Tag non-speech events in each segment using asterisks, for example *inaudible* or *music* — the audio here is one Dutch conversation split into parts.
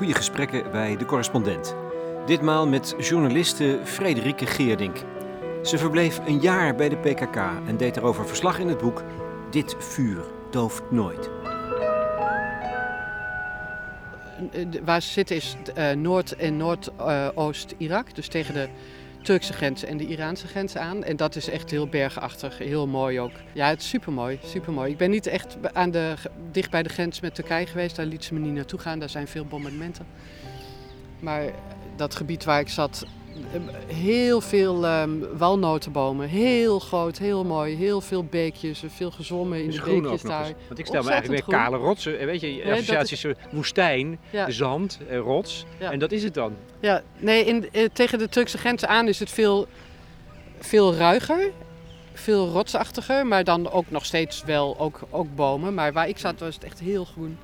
goede gesprekken bij de correspondent. Ditmaal met journaliste Frederike Geerdink. Ze verbleef een jaar bij de PKK en deed erover verslag in het boek Dit vuur dooft nooit. Waar ze zitten is uh, Noord- en Noordoost-Irak, dus tegen de Turkse grens en de Iraanse grens aan. En dat is echt heel bergachtig, heel mooi ook. Ja, het is supermooi, supermooi. Ik ben niet echt aan de, dicht bij de grens met Turkije geweest, daar liet ze me niet naartoe gaan, daar zijn veel bombardementen. Maar dat gebied waar ik zat, heel veel um, walnotenbomen. Heel groot, heel mooi. Heel veel beekjes, veel gezwommen in de beekjes daar. Want ik stel me eigenlijk weer kale rotsen. Eh, weet je, associatie is woestijn, zand, en rots. En dat is het dan. Ja, nee, in, eh, tegen de Turkse grenzen aan is het veel, veel ruiger. Veel rotsachtiger, maar dan ook nog steeds wel ook, ook bomen. Maar waar ik zat was het echt heel groen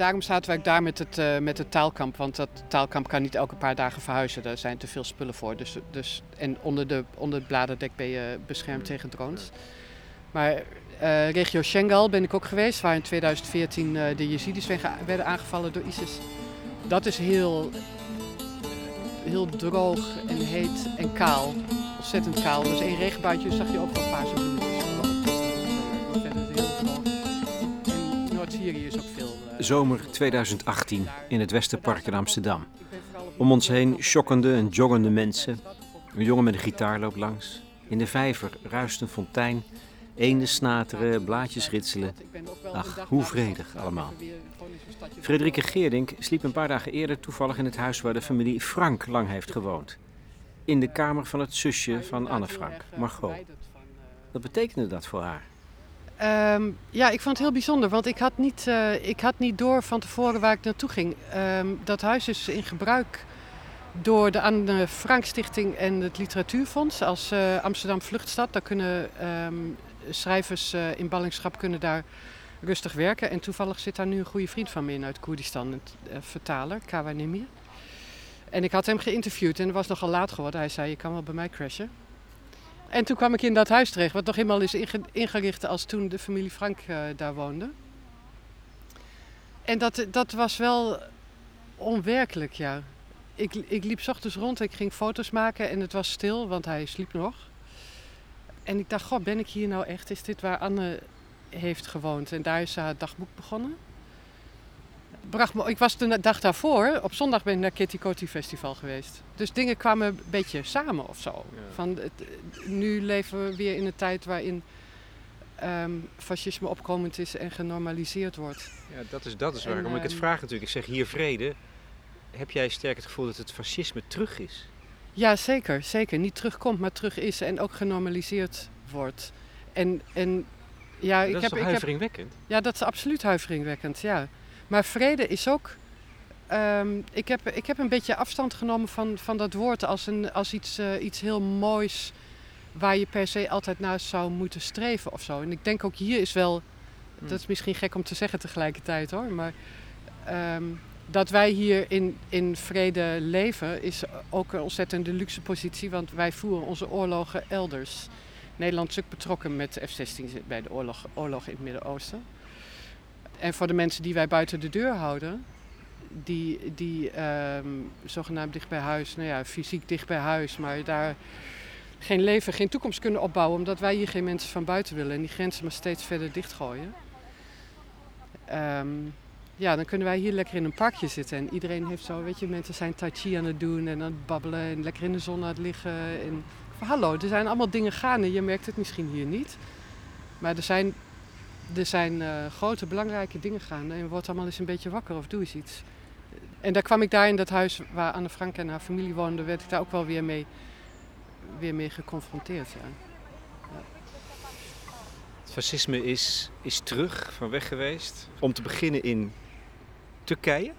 daarom zaten wij daar met het, uh, met het taalkamp. Want dat taalkamp kan niet elke paar dagen verhuizen. Daar zijn te veel spullen voor. Dus, dus, en onder, de, onder het bladerdek ben je beschermd tegen drones. Maar uh, regio Shengal ben ik ook geweest, waar in 2014 uh, eh, de Jezidis werden aangevallen door ISIS. Dat is heel, heel droog en heet en kaal. Ontzettend kaal. Dus één regenbuitje zag je ook wel paarse bloemetjes. En Noord-Syrië is ook veel zomer 2018 in het Westerpark in Amsterdam. Om ons heen schokkende en joggende mensen. Een jongen met een gitaar loopt langs. In de vijver ruist een fontein. Eenden snateren, blaadjes ritselen. Ach, hoe vredig allemaal. Frederike Geerdink sliep een paar dagen eerder toevallig in het huis waar de familie Frank lang heeft gewoond. In de kamer van het zusje van Anne Frank, Margot. Wat betekende dat voor haar? Um, ja, ik vond het heel bijzonder, want ik had niet, uh, ik had niet door van tevoren waar ik naartoe ging. Um, dat huis is in gebruik door de Anne Frank Stichting en het Literatuurfonds als uh, Amsterdam Vluchtstad. Daar kunnen um, schrijvers uh, in ballingschap kunnen daar rustig werken. En toevallig zit daar nu een goede vriend van me in uit Koerdistan, een vertaler, Kawa Nemir. En ik had hem geïnterviewd en het was nogal laat geworden. Hij zei, je kan wel bij mij crashen. En toen kwam ik in dat huis terecht, wat nog helemaal is ingericht als toen de familie Frank uh, daar woonde. En dat, dat was wel onwerkelijk, ja. Ik, ik liep ochtends rond, ik ging foto's maken en het was stil, want hij sliep nog. En ik dacht, god, ben ik hier nou echt? Is dit waar Anne heeft gewoond? En daar is haar dagboek begonnen bracht me, ik was de dag daarvoor, op zondag ben ik naar Kitty Kotti Festival geweest. Dus dingen kwamen een beetje samen of zo. Van het, nu leven we weer in een tijd waarin um, fascisme opkomend is en genormaliseerd wordt. Ja, dat is, dat is waarom um, ik het ehm, vraag natuurlijk. Ik zeg hier vrede. Heb jij sterk het gevoel dat het fascisme terug is? Ja, zeker. Zeker. Niet terugkomt, maar terug is en ook genormaliseerd wordt. En, en ja, dat ik is heb, huiveringwekkend? Heb, ja, dat is absoluut huiveringwekkend, ja. Maar vrede is ook. Um, ik, heb, ik heb een beetje afstand genomen van, van dat woord als, een, als iets, uh, iets heel moois waar je per se altijd naar zou moeten streven of zo. En ik denk ook hier is wel, hmm. dat is misschien gek om te zeggen tegelijkertijd hoor, maar um, dat wij hier in, in vrede leven is ook een ontzettende luxe positie, want wij voeren onze oorlogen elders. Nederland is ook betrokken met de F-16 bij de oorlog, oorlog in het Midden-Oosten. En voor de mensen die wij buiten de deur houden, die, die um, zogenaamd dicht bij huis, nou ja, fysiek dicht bij huis, maar daar geen leven, geen toekomst kunnen opbouwen, omdat wij hier geen mensen van buiten willen en die grenzen maar steeds verder dichtgooien. Um, ja, dan kunnen wij hier lekker in een parkje zitten en iedereen heeft zo, weet je, mensen zijn tai chi aan het doen en aan het babbelen en lekker in de zon aan het liggen. En, hallo, er zijn allemaal dingen gaande, je merkt het misschien hier niet. Maar er zijn er zijn uh, grote belangrijke dingen gaan. En wordt allemaal eens een beetje wakker of doe eens iets. En daar kwam ik daar in dat huis waar Anne Frank en haar familie woonden, werd ik daar ook wel weer mee, weer mee geconfronteerd. Ja. Ja. Het fascisme is, is terug, van weg geweest. Om te beginnen in Turkije.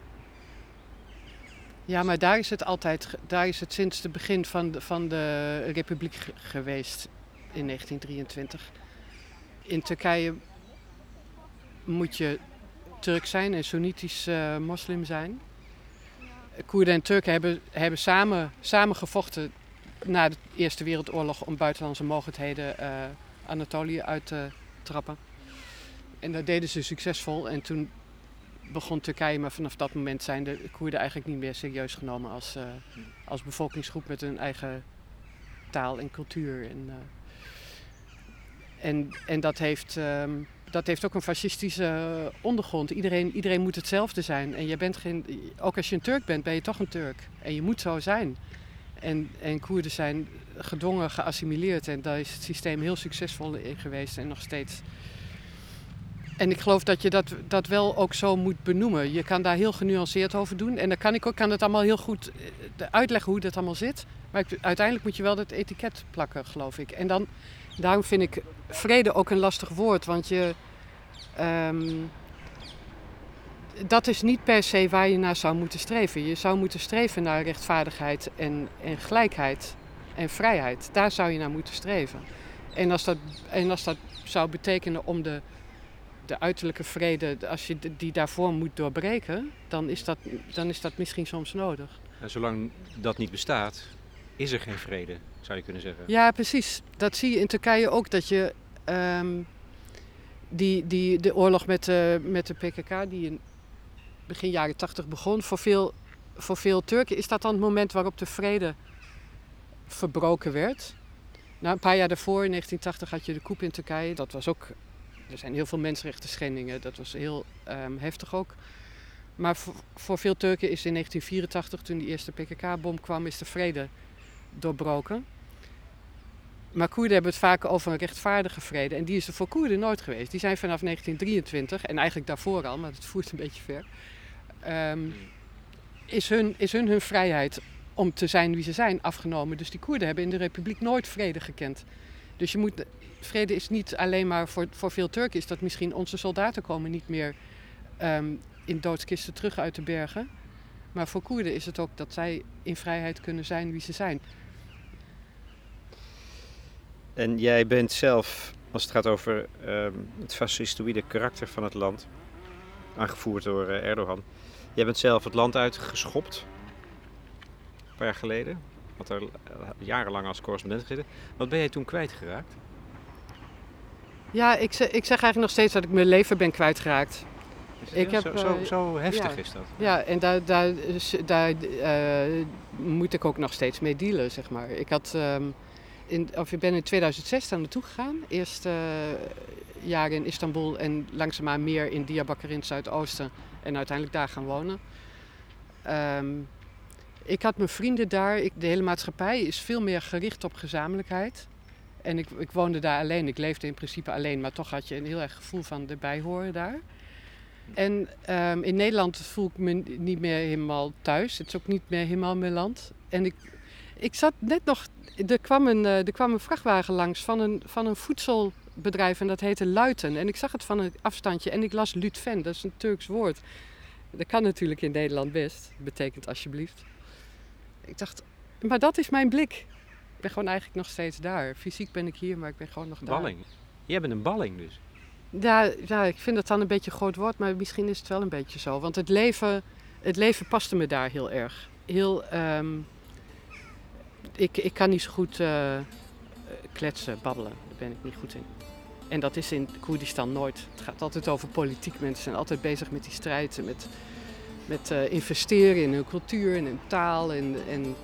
Ja, maar daar is het altijd, daar is het sinds het begin van de, van de republiek geweest in 1923. In Turkije moet je Turk zijn en Soenitisch uh, moslim zijn. Koerden en Turken hebben, hebben samen, samen gevochten na de Eerste Wereldoorlog om buitenlandse mogendheden uh, Anatolië uit te trappen. En dat deden ze succesvol. En toen begon Turkije, maar vanaf dat moment zijn de Koerden eigenlijk niet meer serieus genomen als, uh, als bevolkingsgroep met hun eigen taal en cultuur. En, en, en dat, heeft, um, dat heeft ook een fascistische ondergrond. Iedereen, iedereen moet hetzelfde zijn. En je bent geen, ook als je een Turk bent, ben je toch een Turk. En je moet zo zijn. En, en Koerden zijn gedwongen geassimileerd. En daar is het systeem heel succesvol in geweest en nog steeds. En ik geloof dat je dat, dat wel ook zo moet benoemen. Je kan daar heel genuanceerd over doen. En dan kan ik ook kan het allemaal heel goed eh, uitleggen hoe dat allemaal zit. Maar uiteindelijk moet je wel dat etiket plakken, geloof ik. En dan, daarom vind ik vrede ook een lastig woord. Want je, um, dat is niet per se waar je naar zou moeten streven. Je zou moeten streven naar rechtvaardigheid en, en gelijkheid en vrijheid. Daar zou je naar moeten streven. En als dat, en als dat zou betekenen om de, de uiterlijke vrede, als je die daarvoor moet doorbreken, dan is dat, dan is dat misschien soms nodig. En zolang dat niet bestaat, is er geen vrede, zou je kunnen zeggen. Ja, precies. Dat zie je in Turkije ook, dat je um, die, die, de oorlog met de, met de PKK, die in begin jaren tachtig begon, voor veel, voor veel Turken is dat dan het moment waarop de vrede verbroken werd. Nou, een paar jaar daarvoor, in 1980, had je de coup in Turkije. Dat was ook, er zijn heel veel mensenrechten schendingen. Dat was heel um, heftig ook. Maar voor, voor, veel Turken is in 1984, toen die eerste PKK-bom kwam, is de vrede doorbroken. Maar Koerden hebben het vaak over een rechtvaardige vrede. En die is er voor Koerden nooit geweest. Die zijn vanaf 1923, en eigenlijk daarvoor al, maar dat voert een beetje ver. Um, is, hun, is hun hun vrijheid om te zijn wie ze zijn afgenomen. Dus die Koerden hebben in de republiek nooit vrede gekend. Dus je moet, vrede is niet alleen maar voor, voor veel Turken, is dat misschien onze soldaten komen niet meer um, in doodskisten terug uit de bergen. Maar voor Koerden is het ook dat zij in vrijheid kunnen zijn wie ze zijn. En jij bent zelf, als het gaat over um, het fascistoïde karakter van het land, aangevoerd door uh, Erdogan. Jij bent zelf het land uitgeschopt, een paar jaar geleden. Had er jarenlang als correspondent gezeten. Wat ben jij toen kwijtgeraakt? Ja, ik zeg, ik zeg eigenlijk nog steeds dat ik mijn leven ben kwijtgeraakt. Ik heb, zo, zo, zo heftig ja, is dat? Ja, en daar, daar, daar uh, moet ik ook nog steeds mee dealen, zeg maar. Ik had... Um, in, of ik ben in 2006 daar naartoe gegaan. Eerst uh, jaren in Istanbul en langzaamaan meer in Diyarbakir in het Zuidoosten. En uiteindelijk daar gaan wonen. Um, ik had mijn vrienden daar. De hele maatschappij is veel meer gericht op gezamenlijkheid. En ik, ik woonde daar alleen. Ik leefde in principe alleen. Maar toch had je een heel erg gevoel van erbij horen daar. En um, in Nederland voel ik me niet meer helemaal thuis. Het is ook niet meer helemaal mijn land. En ik, ik zat net nog. Er kwam een, uh, er kwam een vrachtwagen langs van een, van een voedselbedrijf en dat heette Luiten. En ik zag het van een afstandje en ik las Lutven, dat is een Turks woord. Dat kan natuurlijk in Nederland best, betekent alsjeblieft. Ik dacht, maar dat is mijn blik. Ik ben gewoon eigenlijk nog steeds daar. Fysiek ben ik hier, maar ik ben gewoon nog daar. Balling. Jij bent een balling dus. Ja, ja, ik vind dat dan een beetje een groot woord, maar misschien is het wel een beetje zo. Want het leven, het leven paste me daar heel erg. Heel, um, ik, ik kan niet zo goed uh, kletsen, babbelen. Daar ben ik niet goed in. En dat is in Koerdistan nooit. Het gaat altijd over politiek. Mensen zijn altijd bezig met die strijd. En met, met uh, investeren in hun cultuur en in taal. En, en,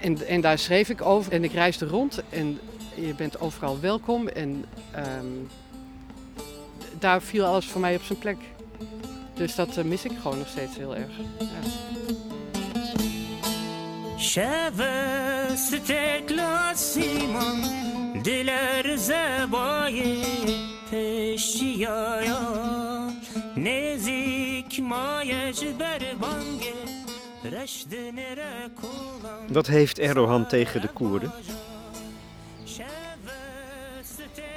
en, en, daar schreef ik over. En ik reisde rond. En je bent overal welkom. En um, daar viel alles voor mij op zijn plek. Dus dat uh, mis ik gewoon nog steeds heel erg. Ja. stekla siman Diler zebaye peşiyaya Nezik mayec berbange Wat heeft Erdogan tegen de Koerden?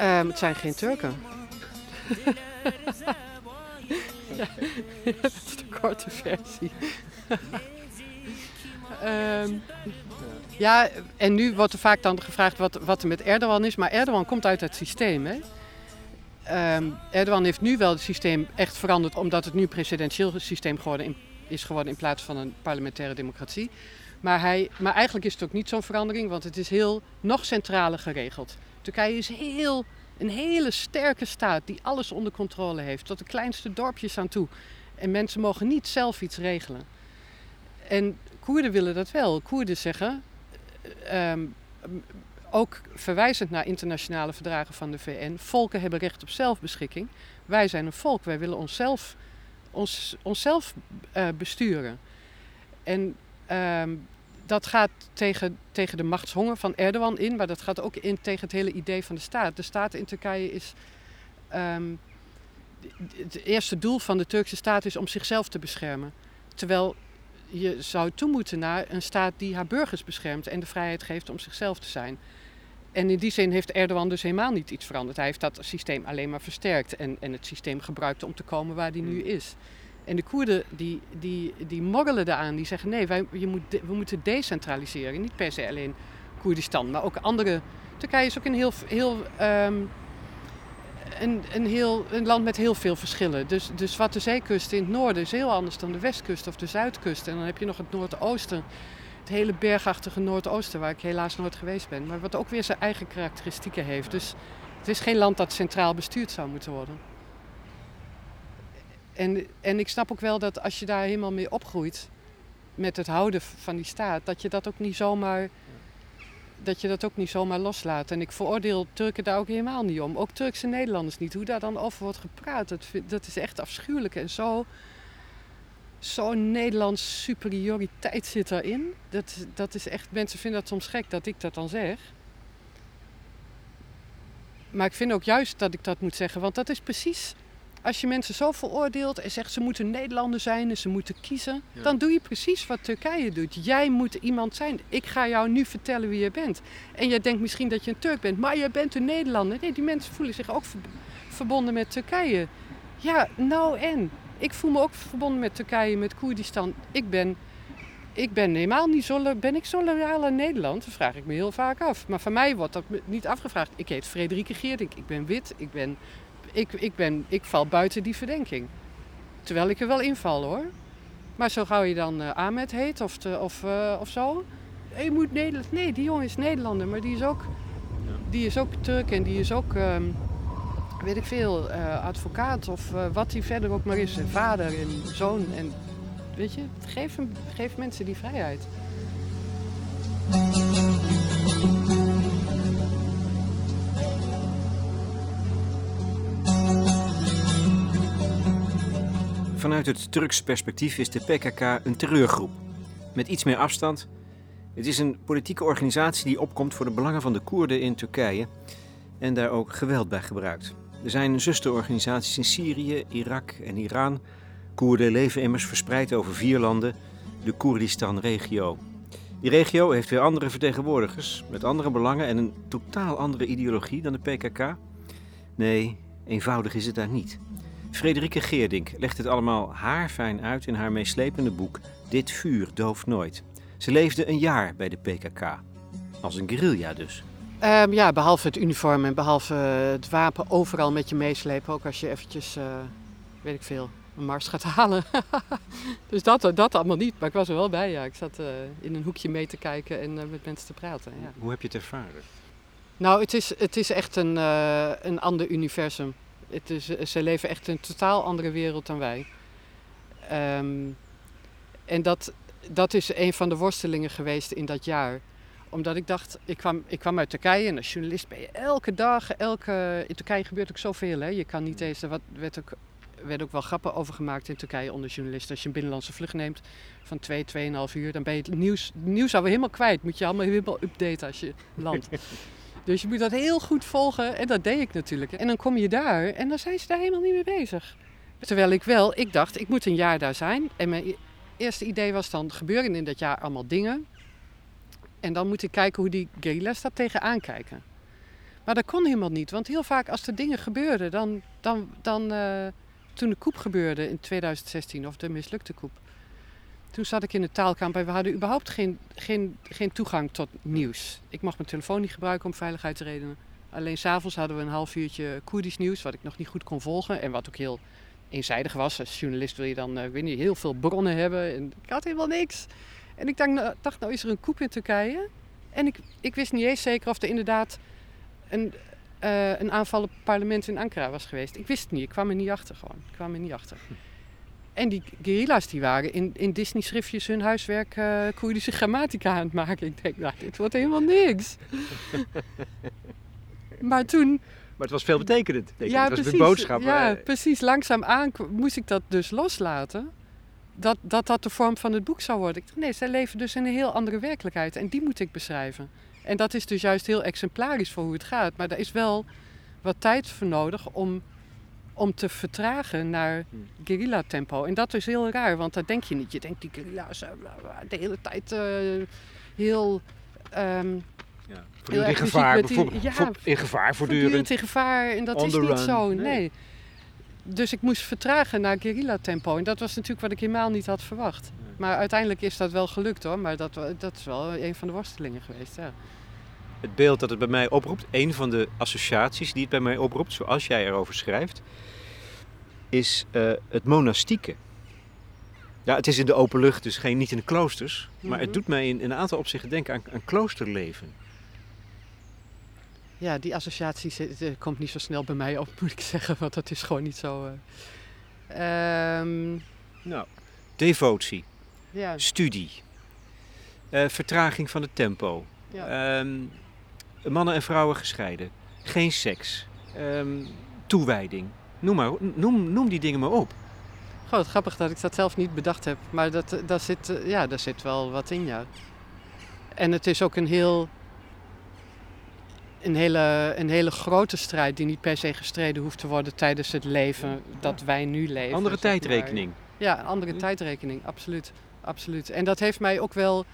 Um, het zijn geen Turken. Ja, dat is de korte versie. Um, *laughs* ja, en nu wordt er vaak dan gevraagd wat, wat er met Erdogan is. Maar Erdogan komt uit het systeem. Hè? Um, Erdogan heeft nu wel het systeem echt veranderd, omdat het nu een presidentieel systeem geworden in, is geworden in plaats van een parlementaire democratie. Maar, hij, maar eigenlijk is het ook niet zo'n verandering, want het is heel nog centraler geregeld. Turkije is heel, Een hele sterke staat die alles onder controle heeft, tot de kleinste dorpjes aan toe. En mensen mogen niet zelf iets regelen. En Koerden willen dat wel. Koerden zeggen, ehm, ook verwijzend naar internationale verdragen van de VN, volken hebben recht op zelfbeschikking. Wij zijn een volk, wij willen onszelf, ons, onszelf uh, besturen. En ehm, dat gaat tegen, tegen de machtshonger van Erdogan in, maar dat gaat ook in tegen het hele idee van de staat. De staat in Turkije is. Um, het eerste doel van de Turkse staat is om zichzelf te beschermen. Terwijl je zou toe moeten naar een staat die haar burgers beschermt en de vrijheid geeft om zichzelf te zijn. En in die zin heeft Erdogan dus helemaal niet iets veranderd. Hij heeft dat systeem alleen maar versterkt en, en het systeem gebruikt om te komen waar hij nu hmm. is. En de Koerden die, die, die morrelen daaraan. Die zeggen nee, wij, je moet we moeten decentraliseren. Niet per se alleen Koerdistan, maar ook andere... Turkije is ook een heel, heel, um, een, een, heel, een land met heel veel verschillen. Dus, dus wat de zeekust in het noorden is heel anders dan de westkust of de zuidkust. En dan heb je nog het noordoosten. Het hele bergachtige noordoosten, waar ik helaas nooit geweest ben. Maar wat ook weer zijn eigen karakteristieken heeft. Dus het is geen land dat centraal bestuurd zou moeten worden. En, en ik snap ook wel dat als je daar helemaal mee opgroeit, met het houden van die staat, dat je dat ook niet zomaar, dat je dat ook niet zomaar loslaat. En ik veroordeel Turken daar ook helemaal niet om. Ook Turkse Nederlanders niet. Hoe daar dan over wordt gepraat, dat, is echt afschuwelijk. En zo, zo'n Nederlands superioriteit zit daarin. Dat, dat is echt, mensen vinden dat soms gek dat ik dat dan zeg. Maar ik vind ook juist dat ik dat moet zeggen, want dat is precies als je mensen zo veroordeelt en zegt ze moeten Nederlander zijn en ze moeten kiezen, dan doe je precies wat Turkije doet. Jij moet iemand zijn. Ik ga jou nu vertellen wie je bent. En jij denkt misschien dat je een Turk bent, maar je bent een Nederlander. Nee, die mensen voelen zich ook verbonden met Turkije. Ja, nou en? Ik voel me ook verbonden met Turkije, met Koerdistan. Ik ben, ik ben helemaal niet zo, ben ik zo loyaal aan Nederland? Dat vraag ik me heel vaak af. Maar van mij wordt dat niet afgevraagd. Ik heet Frederike Geerdink, ik ben wit, ik ben ik, ik, ben, ik val buiten die verdenking. Terwijl ik er wel inval hoor. Maar zo gauw je dan uh, Ahmed heet of, te, of, uh, of zo. Je moet Nederland. Nee, die jongen is Nederlander, maar die is ook, die is ook Turk en die is ook, um, weet ik veel, uh, advocaat of wat hij verder ook maar is. Vader en zoon. En weet je, geef, hem, geef mensen die vrijheid. Vanuit het Turks perspectief is de PKK een terreurgroep. Met iets meer afstand. Het is een politieke organisatie die opkomt voor de belangen van de Koerden in Turkije en daar ook geweld bij gebruikt. Er zijn zusterorganisaties in Syrië, Irak en Iran. Koerden leven immers verspreid over vier landen, de Koerdistan-regio. Die regio heeft weer andere vertegenwoordigers met andere belangen en een totaal andere ideologie dan de PKK. Nee, eenvoudig is het daar niet. Frederike Geerdink legt het allemaal haarfijn uit in haar meeslepende boek Dit vuur dooft nooit. Ze leefde een jaar bij de PKK. Als een guerrilla dus. Um, ja, behalve het uniform en behalve het wapen overal met je meeslepen. Ook als je eventjes, uh, weet ik veel, een mars gaat halen. *laughs* dus dat, dat allemaal niet. Maar ik was er wel bij, ja. Ik zat uh, in een hoekje mee te kijken en uh, met mensen te praten. Ja. Hoe heb je het ervaren? Nou, het is, het is echt een, een ander universum. Het is, ze leven echt een totaal andere wereld dan wij. Ehm, en dat, dat is een van de worstelingen geweest in dat jaar. Omdat ik dacht, ik kwam, ik kwam uit Turkije en als journalist ben je elke dag, elke... In Turkije gebeurt ook zoveel, hè. Je kan niet eens... Wat werd ook, werd ook wel grappen over gemaakt in Turkije onder journalisten. Als je een binnenlandse vlucht neemt van 2, 2,5 uur, dan ben je het nieuws, nieuws alweer helemaal kwijt. Moet je allemaal helemaal updaten als je landt. *laughs* Dus je moet dat heel goed volgen. En dat deed ik natuurlijk. En dan kom je daar en dan zijn ze daar helemaal niet mee bezig. Terwijl ik wel, ik dacht, ik moet een jaar daar zijn. En mijn eerste idee was dan, gebeuren in dat jaar allemaal dingen. En dan moet ik kijken hoe die guerrilla's daar tegenaan kijken. Maar dat kon helemaal niet. Want heel vaak als er dingen gebeurden, dan, dan, dan uh, toen de koep gebeurde in 2016, of de mislukte koep. Toen zat ik in de taalkamp en we hadden überhaupt geen, geen, geen toegang tot nieuws. Ik mag mijn telefoon niet gebruiken om veiligheidsredenen. Alleen s'avonds hadden we een half uurtje Koerdisch nieuws, wat ik nog niet goed kon volgen. En wat ook heel eenzijdig was. Als journalist wil je dan uh, heel veel bronnen hebben. En ik had helemaal niks. En ik dacht nou, dacht, nou is er een koep in Turkije. En ik, ik wist niet eens zeker of er inderdaad een, eh, een aanval op het parlement in Ankara was geweest. Ik wist het niet, ik kwam er niet achter gewoon. Ik kwam er niet achter. En die guerrilla's die waren in, in Disney-schriftjes hun huiswerk uh, Koerdische grammatica aan het maken. Ik denk, nou, dit wordt helemaal niks. *laughs* maar toen... Maar het was veel betekenend. Ja, het was precies. Een boodschap. Ja, precies. Langzaam aan moest ik dat dus loslaten. Dat, dat dat de vorm van het boek zou worden. Ik dacht, nee, zij leven dus in een heel andere werkelijkheid. En die moet ik beschrijven. En dat is dus juist heel exemplarisch voor hoe het gaat. Maar daar is wel wat tijd voor nodig om, om te vertragen naar hmm. guerrilla-tempo. En dat is heel raar, want dat denk je niet. Je denkt die guerrilla's de hele tijd uh, heel... Um, ja, in gevaar, die, ja, in gevaar voortdurend. in gevaar en dat is niet zo, nee. Dus ik moest vertragen naar guerrilla-tempo. En dat was natuurlijk wat ik helemaal niet had verwacht. Maar uiteindelijk is dat wel gelukt hoor. Maar dat, dat is wel een van de worstelingen geweest, ja. Het beeld dat het bij mij oproept, een van de associaties die het bij mij oproept, zoals jij erover schrijft, is uh, het monastieke. Ja, het is in de open lucht, dus geen, niet in de kloosters. Maar het mhm. doet mij in, in, een aantal opzichten denken aan, aan kloosterleven. Ja, die associatie komt niet zo snel bij mij op, *laughs* moet ik zeggen. Want dat is gewoon niet zo... Uh... Um... Nou, devotie ja. studie, uh, vertraging van het tempo, ja. um, mannen en vrouwen gescheiden, geen seks, um, toewijding. Noem, maar, noem, noem die dingen maar op. Goh, grappig dat ik dat zelf niet bedacht heb. Maar dat, daar, zit, eh, ja, daar zit wel wat in, ja. En het is ook een heel een hele, een hele grote strijd die niet per se gestreden hoeft te worden tijdens het leven dat wij nu leven. Andere tijdrekening. Ja, een andere hm. tijdrekening, absoluut absoluut. En dat heeft mij ook wel,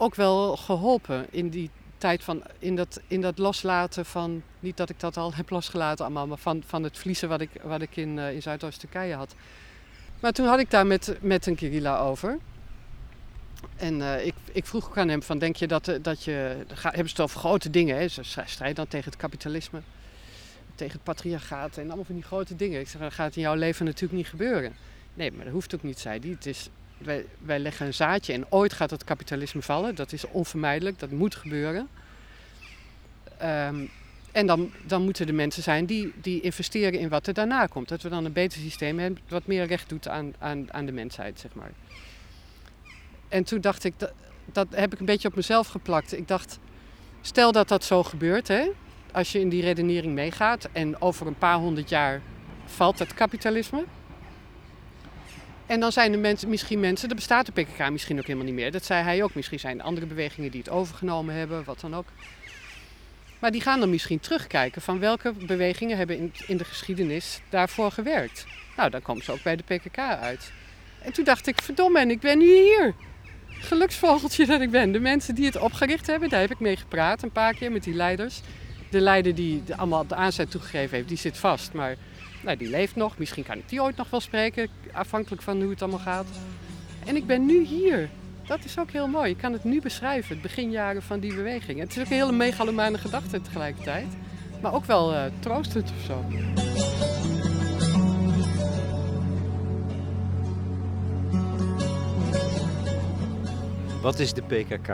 ook wel geholpen in die tijd van, in dat, in dat loslaten van, niet dat ik dat al heb losgelaten allemaal, maar van, van het vliezen wat ik, wat ik in, uh, in Zuidoost-Turkije had. Maar toen had ik daar met, met een Kirilla over. En uh, ik, ik vroeg ook aan hem van, denk je dat, eh, dat je, hebben ze het grote dingen, hè? ze strijden dan tegen het kapitalisme, tegen het patriarchaat en allemaal van die grote dingen. Ik zeg, dat gaat in jouw leven natuurlijk niet gebeuren. Nee, maar dat hoeft ook niet, zei hij. Het is, wij, leggen een zaadje en ooit gaat het kapitalisme vallen. Dat is onvermijdelijk, dat moet gebeuren. Ehm, en dan, dan moeten er mensen zijn die, die investeren in wat er daarna komt. Dat we dan een beter systeem hebben wat meer recht doet aan, aan, aan de mensheid, zeg maar. En toen dacht ik, dat, dat heb ik een beetje op mezelf geplakt. Ik dacht, stel dat dat zo gebeurt, hè, als je in die redenering meegaat en over een paar honderd jaar valt het kapitalisme. En dan zijn er mensen, misschien mensen, er bestaat de PKK misschien ook helemaal niet meer. Dat zei hij ook. Misschien zijn er andere bewegingen die het overgenomen hebben, wat dan ook. Maar die gaan dan misschien terugkijken van welke bewegingen hebben in, in de geschiedenis daarvoor gewerkt. Nou, dan komen ze ook bij de PKK uit. En toen dacht ik, verdomme, en ik ben nu hier. Geluksvogeltje dat ik ben. De mensen die het opgericht hebben, daar heb ik mee gepraat een paar keer met die leiders. De leider die allemaal de aanzet toegegeven heeft, die zit vast. Maar nou, die leeft nog. Misschien kan ik die ooit nog wel spreken, afhankelijk van hoe het allemaal gaat. En ik ben nu hier. Dat is ook heel mooi. Ik kan het nu beschrijven, het beginjaren van die beweging. Het is ook een hele megalomane gedachte tegelijkertijd. Maar ook wel uh, troostend of zo. Wat is de PKK?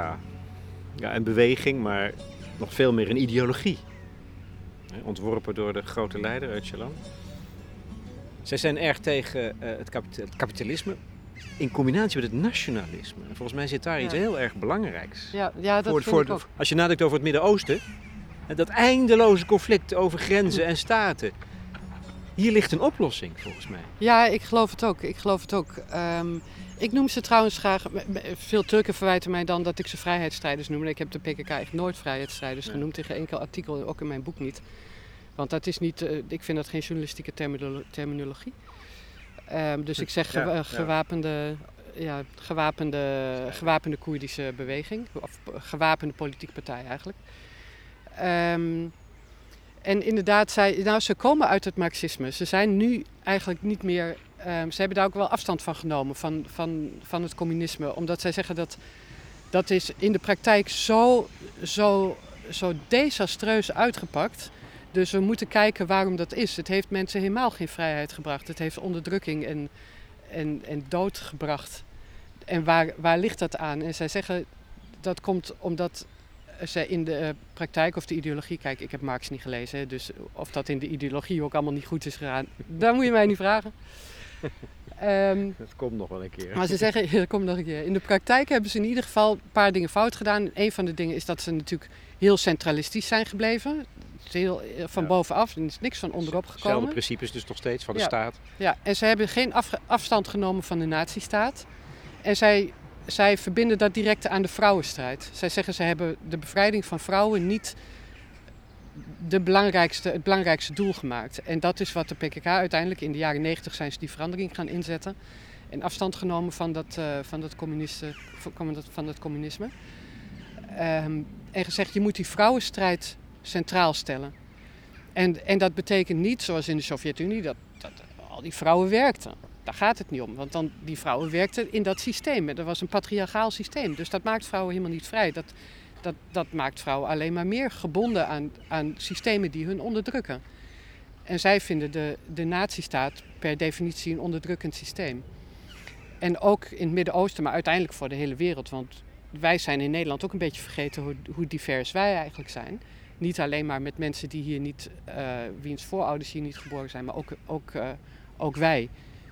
Ja, een beweging, maar nog veel meer een ideologie. Ontworpen door de grote leider Öcalan. Zij zijn erg tegen uh, het, het, kapitalisme in combinatie met het nationalisme. En volgens mij zit daar iets heel erg belangrijks. Ja, ja dat voor, vind ik ook. Als je nadenkt over het Midden-Oosten, dat eindeloze conflict over grenzen en staten. Hier ligt een oplossing, volgens mij. Ja, ik geloof het ook. Ik geloof het ook. Um, ik noem ze trouwens graag. Veel Turken verwijten mij dan dat ik ze vrijheidsstrijders noem. Ik heb de PKK echt nooit vrijheidsstrijders genoemd. Tegen enkel artikel, ook in mijn boek niet. Want dat is niet, uh, ik vind dat geen journalistieke terminologie. Um, dus ik zeg gewapende, ja, gewapende, gewapende Koerdische beweging. Of gewapende politieke partij eigenlijk. Um, en inderdaad, zij, nou, ze komen uit het marxisme. Ze zijn nu eigenlijk niet meer. Um, ze hebben daar ook wel afstand van genomen, van, van, van het communisme. Omdat zij zeggen dat dat is in de praktijk zo, zo, zo desastreus uitgepakt. Dus we moeten kijken waarom dat is. Het heeft mensen helemaal geen vrijheid gebracht. Het heeft onderdrukking en, en, en dood gebracht. En waar, waar ligt dat aan? En zij zeggen dat komt omdat ze in de praktijk of de ideologie, kijk, ik heb Marx niet gelezen, dus of dat in de ideologie ook allemaal niet goed is gegaan, *laughs* daar moet je mij niet vragen. Um, *laughs* dat komt nog wel een keer. Maar ze zeggen, *laughs* dat komt nog een keer. In de praktijk hebben ze in ieder geval een paar dingen fout gedaan. Een van de dingen is dat ze natuurlijk heel centralistisch zijn gebleven. Heel eh, van bovenaf, er is niks van onderop gekomen. Hetzelfde principes dus nog steeds van de staat. Ja, en ze hebben geen afstand genomen van de nazistaat. En zij, zij verbinden dat direct aan de vrouwenstrijd. Zij zeggen ze hebben de bevrijding van vrouwen niet de belangrijkste, het belangrijkste doel gemaakt. En dat is wat de PKK uiteindelijk in de jaren 90 zijn ze die verandering gaan inzetten. En afstand genomen van dat, uh, van dat, van dat communisme. Um, en gezegd, je moet die vrouwenstrijd centraal stellen. En, en dat betekent niet, zoals in de Sovjet-Unie, dat, dat al die vrouwen werkten. Daar gaat het niet om, want dan, die vrouwen werkten in dat systeem. Dat was een patriarchaal systeem, dus dat maakt vrouwen helemaal niet vrij. Dat, dat, dat maakt vrouwen alleen maar meer gebonden aan, aan systemen die hun onderdrukken. En zij vinden de, de nazistaat per definitie een onderdrukkend systeem. En ook in het Midden-Oosten, maar uiteindelijk voor de hele wereld. Want wij zijn in Nederland ook een beetje vergeten hoe, hoe divers wij eigenlijk zijn. Niet alleen maar met mensen die hier niet, uh, wiens voorouders hier niet geboren zijn, maar ook, ook, uh, ook wij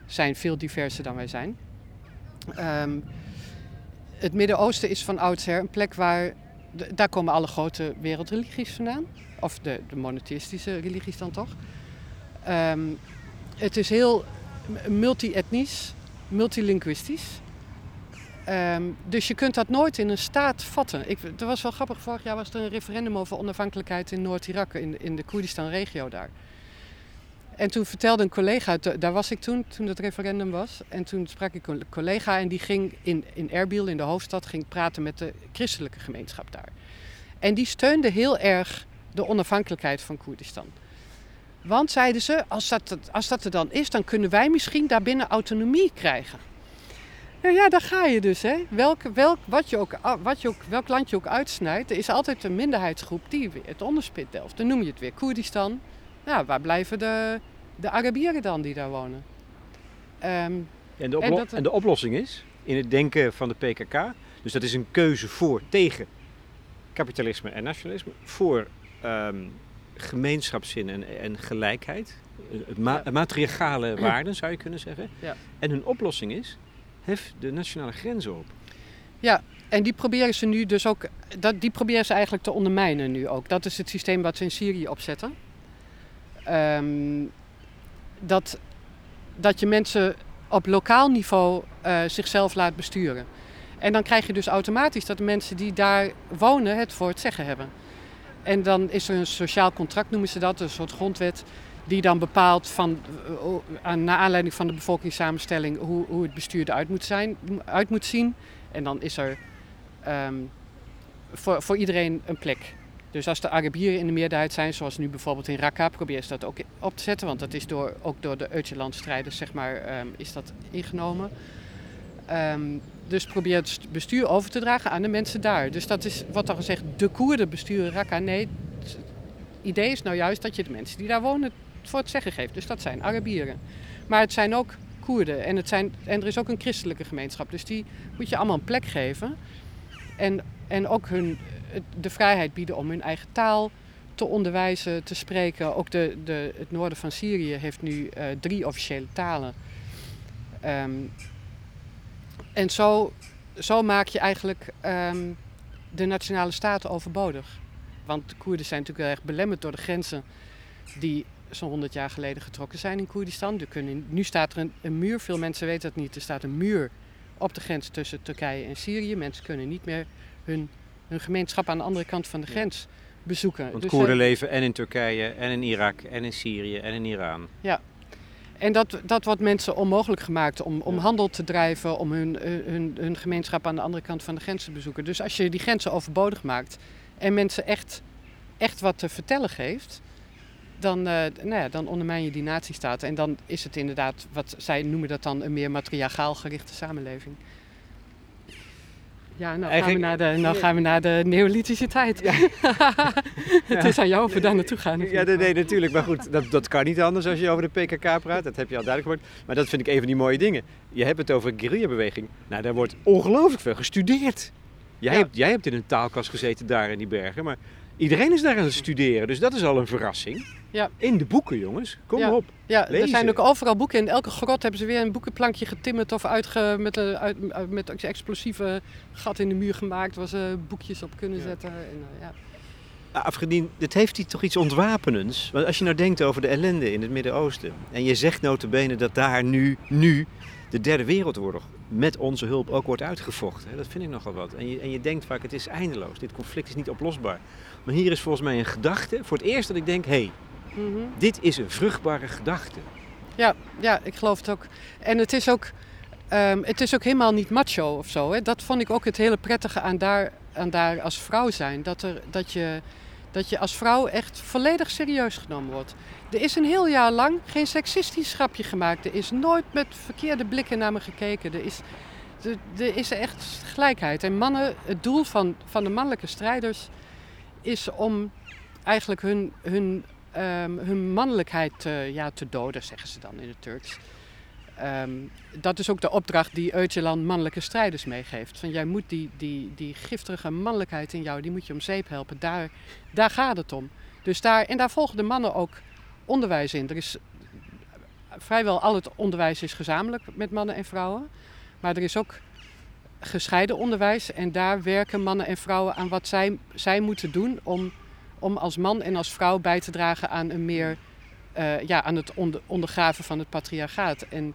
zijn veel diverser dan wij zijn. Um, het Midden-Oosten is van oudsher een plek waar daar komen alle grote wereldreligies vandaan. Of de, de monotheïstische religies dan toch. Um, het is heel multi-etnisch, multilinguistisch. Um, dus je kunt dat nooit in een staat vatten. Ik, er was wel grappig, vorig jaar was er een referendum over onafhankelijkheid in Noord-Irak, in, in de Koerdistan-regio daar. En toen vertelde een collega, daar was ik toen, toen het referendum was. En toen sprak ik een collega en die ging in, in Erbil, in de hoofdstad, ging praten met de christelijke gemeenschap daar. En die steunde heel erg de onafhankelijkheid van Koerdistan. Want zeiden ze, als dat, als dat er dan is, dan kunnen wij misschien daarbinnen autonomie krijgen. Nou ja, daar ga je dus. Hè. Welk, welk, wat je ook, wat je ook, welk land je ook uitsnijdt, er is altijd een minderheidsgroep die het onderspit delft. Dan noem je het weer Koerdistan, ja, waar blijven de, de Arabieren dan die daar wonen? Um, en, de en, en, de oplossing is, in het denken van de PKK, dus dat is een keuze voor, tegen kapitalisme en nationalisme, voor um, gemeenschapszin en, en gelijkheid, ma ja. waarden zou je kunnen zeggen. Ja. En hun oplossing is, hef de nationale grenzen op. Ja, en die proberen ze nu dus ook, dat, die proberen ze eigenlijk te ondermijnen nu ook. Dat is het systeem wat ze in Syrië opzetten. Um, dat, dat je mensen op lokaal niveau uh, zichzelf laat besturen. En dan krijg je dus automatisch dat de mensen die daar wonen het voor het zeggen hebben. En dan is er een sociaal contract, noemen ze dat, een soort grondwet, die dan bepaalt van, uh, naar aanleiding van de bevolkingssamenstelling hoe, hoe het bestuur eruit moet, zijn, uit moet zien. En dan is er um, voor, voor iedereen een plek. Dus als de Arabieren in de meerderheid zijn, zoals nu bijvoorbeeld in Raqqa, probeer ze dat ook op te zetten. Want dat is door, ook door de Öcalan-strijders, zeg maar, um, is dat ingenomen. Um, dus probeer het bestuur over te dragen aan de mensen daar. Dus dat is wat dan gezegd, de Koerden besturen Raqqa. Nee, het idee is nou juist dat je de mensen die daar wonen voor het zeggen geeft. Dus dat zijn Arabieren. Maar het zijn ook Koerden en, het zijn, en er is ook een christelijke gemeenschap. Dus die moet je allemaal een plek geven. En, en ook hun de vrijheid bieden om hun eigen taal te onderwijzen, te spreken. Ook de, de, het noorden van Syrië heeft nu uh, drie officiële talen. Um, en zo, zo maak je eigenlijk um, de nationale staten overbodig. Want de Koerden zijn natuurlijk heel erg belemmerd door de grenzen die zo'n 100 jaar geleden getrokken zijn in Koerdistan. Er kunnen, nu staat er een, een, muur, veel mensen weten dat niet. Er staat een muur op de grens tussen Turkije en Syrië. Mensen kunnen niet meer hun hun gemeenschap aan de andere kant van de grens bezoeken. Want dus Koerden eh, leven en in Turkije, en in Irak, en in Syrië, en in Iran. Ja. En dat, dat wordt mensen onmogelijk gemaakt om, om handel te drijven, om hun, hun, hun gemeenschap aan de andere kant van de grens te bezoeken. Dus als je die grenzen overbodig maakt en mensen echt, echt wat te vertellen geeft, dan, uh, nou ja, dan ondermijn je die nazistaat. En dan is het inderdaad, wat zij noemen dat dan, een meer matriarchaal gerichte samenleving. Ja, nou gaan, we naar de, nou gaan we naar de neolithische tijd. Ja. *laughs* het is aan jou of we daar naartoe gaan. Ja, nee, nee, natuurlijk. Maar goed, dat, dat kan niet anders als je over de PKK praat. Dat heb je al duidelijk gemaakt. Maar dat vind ik een van die mooie dingen. Je hebt het over guerrilla-beweging. Nou, daar wordt ongelooflijk veel gestudeerd. Jij, Ja. hebt, jij hebt in een taalkast gezeten daar in die bergen, maar iedereen is daar aan het studeren. Dus dat is al een verrassing. Ja. In de boeken, jongens. Kom Ja. op. Ja, er zijn ook overal boeken. In elke grot hebben ze weer een boekenplankje getimmerd of uitge, met, een, uit, met explosieve gat in de muur gemaakt waar ze boekjes op kunnen Ja. zetten. En, eh, ja. Afgedien, dit heeft hij toch iets ontwapenends. Want als je nou denkt over de ellende in het Midden-Oosten. En je zegt notabene dat daar nu, nu de derde wereldoorlog met onze hulp ook wordt uitgevochten. Hè, dat vind ik nogal wat. En je, en je denkt vaak het is eindeloos. Dit conflict is niet oplosbaar. Maar hier is volgens mij een gedachte. Voor het eerst dat ik denk, hé, hey, Mhm. dit is een vruchtbare gedachte. ja, ja, ik geloof het ook. En het is ook, ehm, het is ook helemaal niet macho of zo. Hè. Dat vond ik ook het hele prettige aan daar, aan daar als vrouw zijn. Dat, er, dat, je, dat je als vrouw echt volledig serieus genomen wordt. Er is een heel jaar lang geen seksistisch grapje gemaakt. Er is nooit met verkeerde blikken naar me gekeken. Er is, er, er is echt gelijkheid. En mannen, het doel van, van de mannelijke strijders is om eigenlijk hun, hun, ehm, hun mannelijkheid te, ja, te doden, zeggen ze dan in het Turks. Ehm, dat is ook de opdracht die Öcalan mannelijke strijders meegeeft. Van jij moet die, die, die giftige mannelijkheid in jou, die moet je om zeep helpen. Daar, daar gaat het om. Dus daar, en daar volgen de mannen ook onderwijs in. Er is vrijwel al het onderwijs is gezamenlijk met mannen en vrouwen. Maar er is ook gescheiden onderwijs. En daar werken mannen en vrouwen aan wat zij, zij moeten doen om, om als man en als vrouw bij te dragen aan een meer eh, ja, aan het onder, ondergraven van het patriarchaat. En,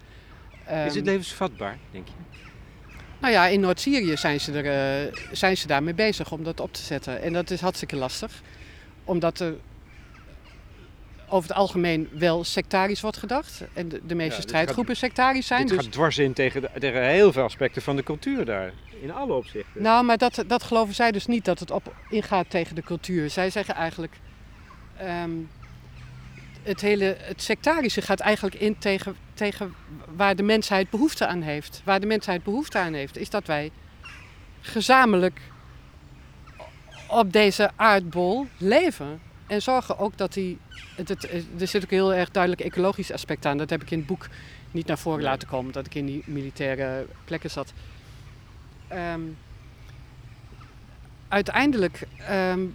is ehm, het levensvatbaar, denk je? nou ja, in Noord-Syrië zijn, ze er, eh, zijn ze daarmee bezig om dat op te zetten. En dat is hartstikke lastig. Omdat er over het algemeen wel sectarisch wordt gedacht. En de, de meeste strijdgroepen sectarisch zijn. Dus, gaat dwars in tegen, de- tegen heel veel aspecten van de cultuur daar. In alle opzichten. nou, maar dat, dat geloven zij dus niet dat het op ingaat tegen de cultuur. Zij zeggen eigenlijk... ehm, het hele het sectarische gaat eigenlijk in tegen, tegen waar de mensheid behoefte aan heeft. Waar de mensheid behoefte aan heeft, is dat wij gezamenlijk op deze aardbol leven. En zorgen ook dat die. Het, het, er zit ook een heel erg duidelijk ecologisch aspect aan. Dat heb ik in het boek niet naar voren laten komen, dat ik in die militaire plekken zat. Ehm, uiteindelijk ehm,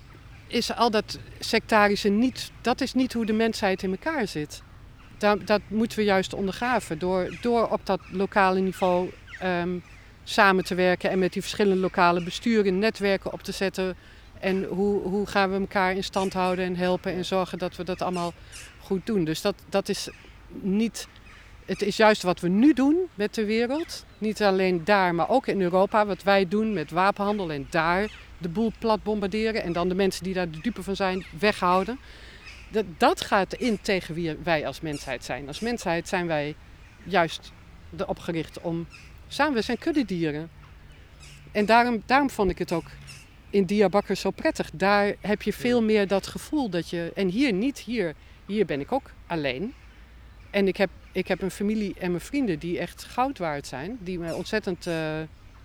is al dat sectarische niet, dat is niet hoe de mensheid in elkaar zit. Dat, dat moeten we juist ondergraven door, door op dat lokale niveau ehm, samen te werken en met die verschillende lokale besturen netwerken op te zetten. En hoe, hoe gaan we elkaar in stand houden en helpen en zorgen dat we dat allemaal goed doen. Dus dat, dat is niet. Het is juist wat we nu doen met de wereld. Niet alleen daar, maar ook in Europa. Wat wij doen met wapenhandel en daar de boel plat bombarderen. En dan de mensen die daar de dupe van zijn weghouden. Dat, dat gaat in tegen wie wij als mensheid zijn. Als mensheid zijn wij juist erop gericht om samen, we zijn kuddedieren. En daarom, daarom vond ik het ook in Diyarbakir zo prettig. Daar heb je veel meer dat gevoel dat je. En hier niet, hier, hier ben ik ook alleen. En ik heb, ik heb een familie en mijn vrienden die echt goud waard zijn. Die me ontzettend eh,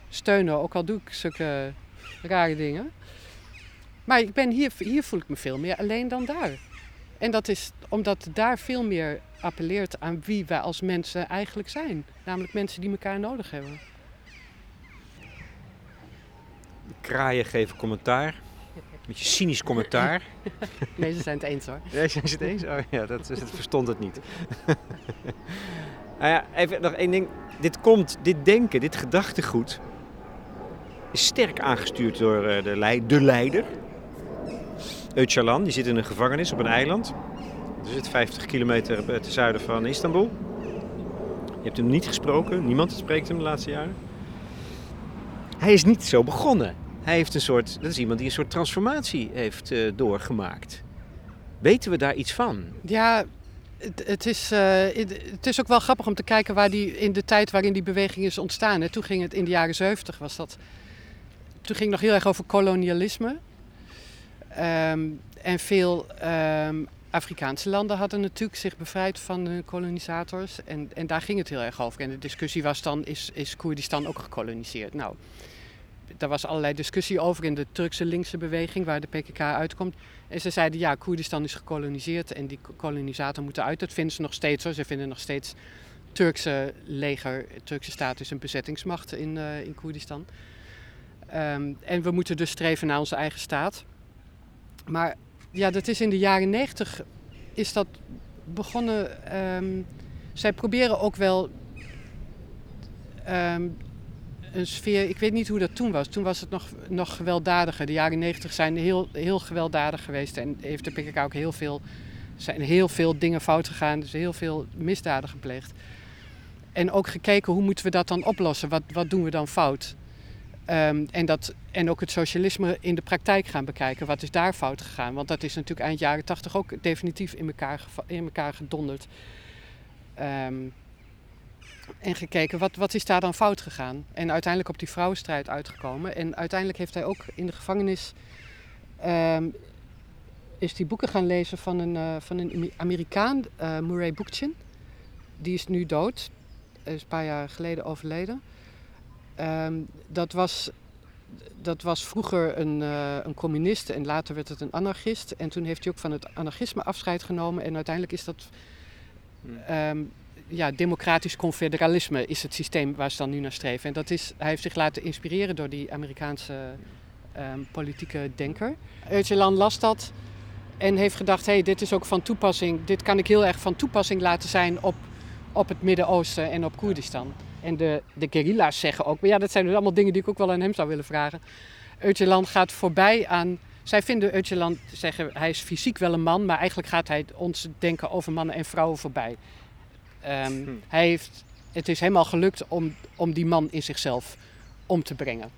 steunen, ook al doe ik zulke rare dingen. Maar ik ben hier, hier voel ik me veel meer alleen dan daar. En dat is omdat daar veel meer appelleert aan wie wij als mensen eigenlijk zijn. Namelijk mensen die elkaar nodig hebben. Kraaien geven commentaar. Beetje cynisch commentaar. *laughs* Nee, ze zijn het eens hoor. Ja, zijn ze het eens? Oh ja, dat, dat verstond het niet. *laughs* nou ja, even nog één ding. Dit komt, dit denken, dit gedachtegoed... is sterk aangestuurd door eh, de, lei- de leider. Öcalan, die zit in een gevangenis op een eiland. Er zit 50 kilometer ten zuiden van Istanbul. Je hebt hem niet gesproken, niemand spreekt hem de laatste jaren. Hij is niet zo begonnen. Hij heeft een soort, dat is iemand die een soort transformatie heeft eh, doorgemaakt. Weten we daar iets van? Ja, het, het, is, eh, het, is ook wel grappig om te kijken waar die in de tijd waarin die beweging is ontstaan. Toen ging het in de jaren 70 was dat. Toen ging het nog heel erg over kolonialisme. Ehm, en veel ehm, Afrikaanse landen hadden natuurlijk zich bevrijd van hun kolonisators. En, en daar ging het heel erg over. En de discussie was dan, is, is Koerdistan ook gekoloniseerd? Nou, daar was allerlei discussie over in de Turkse linkse beweging waar de PKK uitkomt. En ze zeiden ja, Koerdistan is gekoloniseerd en die kolonisator moet eruit. Dat vinden ze nog steeds hoor. Ze vinden nog steeds Turkse leger, Turkse staat is een bezettingsmacht in, eh, in Koerdistan. Ehm, en we moeten dus streven naar onze eigen staat. Maar ja, dat is in de jaren negentig is dat begonnen. Ehm, zij proberen ook wel ehm, een sfeer. Ik weet niet hoe dat toen was. Toen was het nog, nog gewelddadiger. De jaren negentig zijn heel, heel gewelddadig geweest. En heeft de PKK ook heel veel. zijn heel veel dingen fout gegaan. Dus heel veel misdaden gepleegd. En ook gekeken hoe moeten we dat dan oplossen? Wat, wat doen we dan fout? Um, en, dat, en ook het socialisme in de praktijk gaan bekijken. Wat is daar fout gegaan? Want dat is natuurlijk eind jaren tachtig ook definitief in elkaar, in elkaar gedonderd. Um, en gekeken, wat, wat is daar dan fout gegaan? En uiteindelijk op die vrouwenstrijd uitgekomen. En uiteindelijk heeft hij ook in de gevangenis... Um, is die boeken gaan lezen van een, uh, van een Amerikaan, uh, Murray Bookchin. Die is nu dood. Hij is een paar jaar geleden overleden. Um, dat, was, dat was vroeger een, uh, een communist en later werd het een anarchist. En toen heeft hij ook van het anarchisme afscheid genomen. En uiteindelijk is dat um, ja, democratisch confederalisme is het systeem waar ze dan nu naar streven. En dat is, hij heeft zich laten inspireren door die Amerikaanse um, politieke denker. Öcalan las dat en heeft gedacht, hey, dit is ook van toepassing, dit kan ik heel erg van toepassing laten zijn op, op het Midden-Oosten en op Koerdistan. En de, de guerrilla's zeggen ook, maar ja, dat zijn dus allemaal dingen die ik ook wel aan hem zou willen vragen. Öcalan gaat voorbij aan. Zij vinden Öcalan zeggen hij is fysiek wel een man, maar eigenlijk gaat hij ons denken over mannen en vrouwen voorbij. Um, hm. Hij heeft, het is helemaal gelukt om, om die man in zichzelf om te brengen.